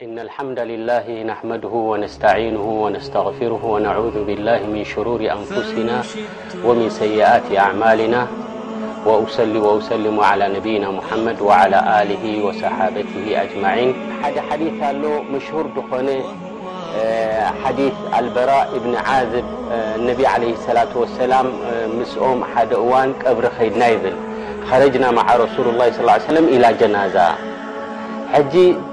ان الحمد لله نحمده ونستعينه ونستغفره ونعوذ بالله من شرور أنفسنا ومن سيئات اعمالنا وأسلم على نبينا محمد وعلى آله وصحابته أجمعين ح حديث ال مشهور ن حديث البراء بن عاذب انبي عليه الصلاة والسلام مم ن قبر دنا ل خرجنا مع رسول الله صلى اعيه وسم إلى جنازة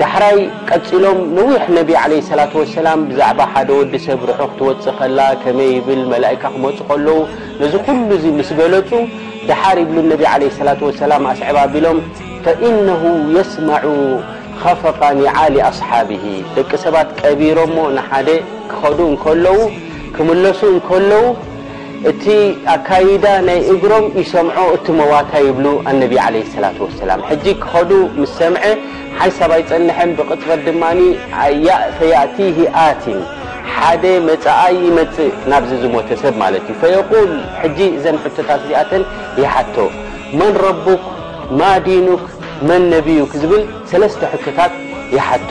ዳሕራይ ቀጺሎም ነዊሕ ነቢ ዓለይሂ ሰላቱ ወሰላም ብዛዕባ ሓደ ወዲ ሰብ ርሑ ክትወጽእ ከላ ከመይ ይብል መላኢካ ክመጹ ከለዉ ነዚ ኩሉ እዚ ምስ ገለጹ ዳሓር ይብሉ ነቢ ዓለይሂ ሰላቱ ወሰላም ኣስዕብ ኣቢሎም ፈኢነሁ የስመዑ ኸፈቃ ኒዓሊ ኣስሓቢሂ ደቂ ሰባት ቀቢሮሞ ንሓደ ክኸዱ እንከለዉ ክምለሱ እንከለዉ እቲ ኣካይዳ ናይ እግሮም ይሰምዖ እቲ መዋታ ይብሉ ኣነቢ ዓለይሂ ሰላቱ ወሰላም። ሕጂ ክኸዱ ምስ ሰምዐ ሓንሳብ ኣይጸንሐን ብቕጽበት ድማ ያእ ፈያእቲሂ ኣቲን ሓደ መጻኣይ ይመጽእ ናብዚ ዝሞተ ሰብ ማለት እዩ ፈየቁል ሕጂ እዘን ሕቶታት እዚኣተን ይሓቶ መን ረቡክ ማ ዲኑክ መን ነቢዩክ ዝብል ሰለስተ ሕቶታት ይሓቶ።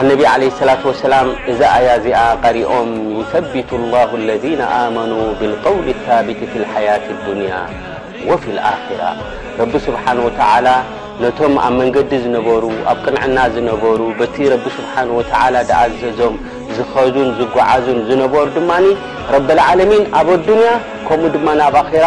ኣነቢ ዓለይሂ ሰላቱ ወሰላም እዛ ኣያ እዚኣ ቀሪኦም ዩሰቢቱ ላሁ ለዚነ ኣመኑ ብልቀውሊ ሳቢቲ ፊል ሓያቲ ዱንያ ወፊል ኣኺራ ረቢ ስብሓን ወተዓላ ነቶም ኣብ መንገዲ ዝነበሩ ኣብ ቅንዕና ዝነበሩ በቲ ረቢ ስብሓን ወተዓላ ዝኣዘዞም ዝኸዱን ዝጓዓዙን ዝነበሩ ድማ ረበልዓለሚን ኣብ ኣዱንያ ከምኡ ድማ ኣብ ኣኺራ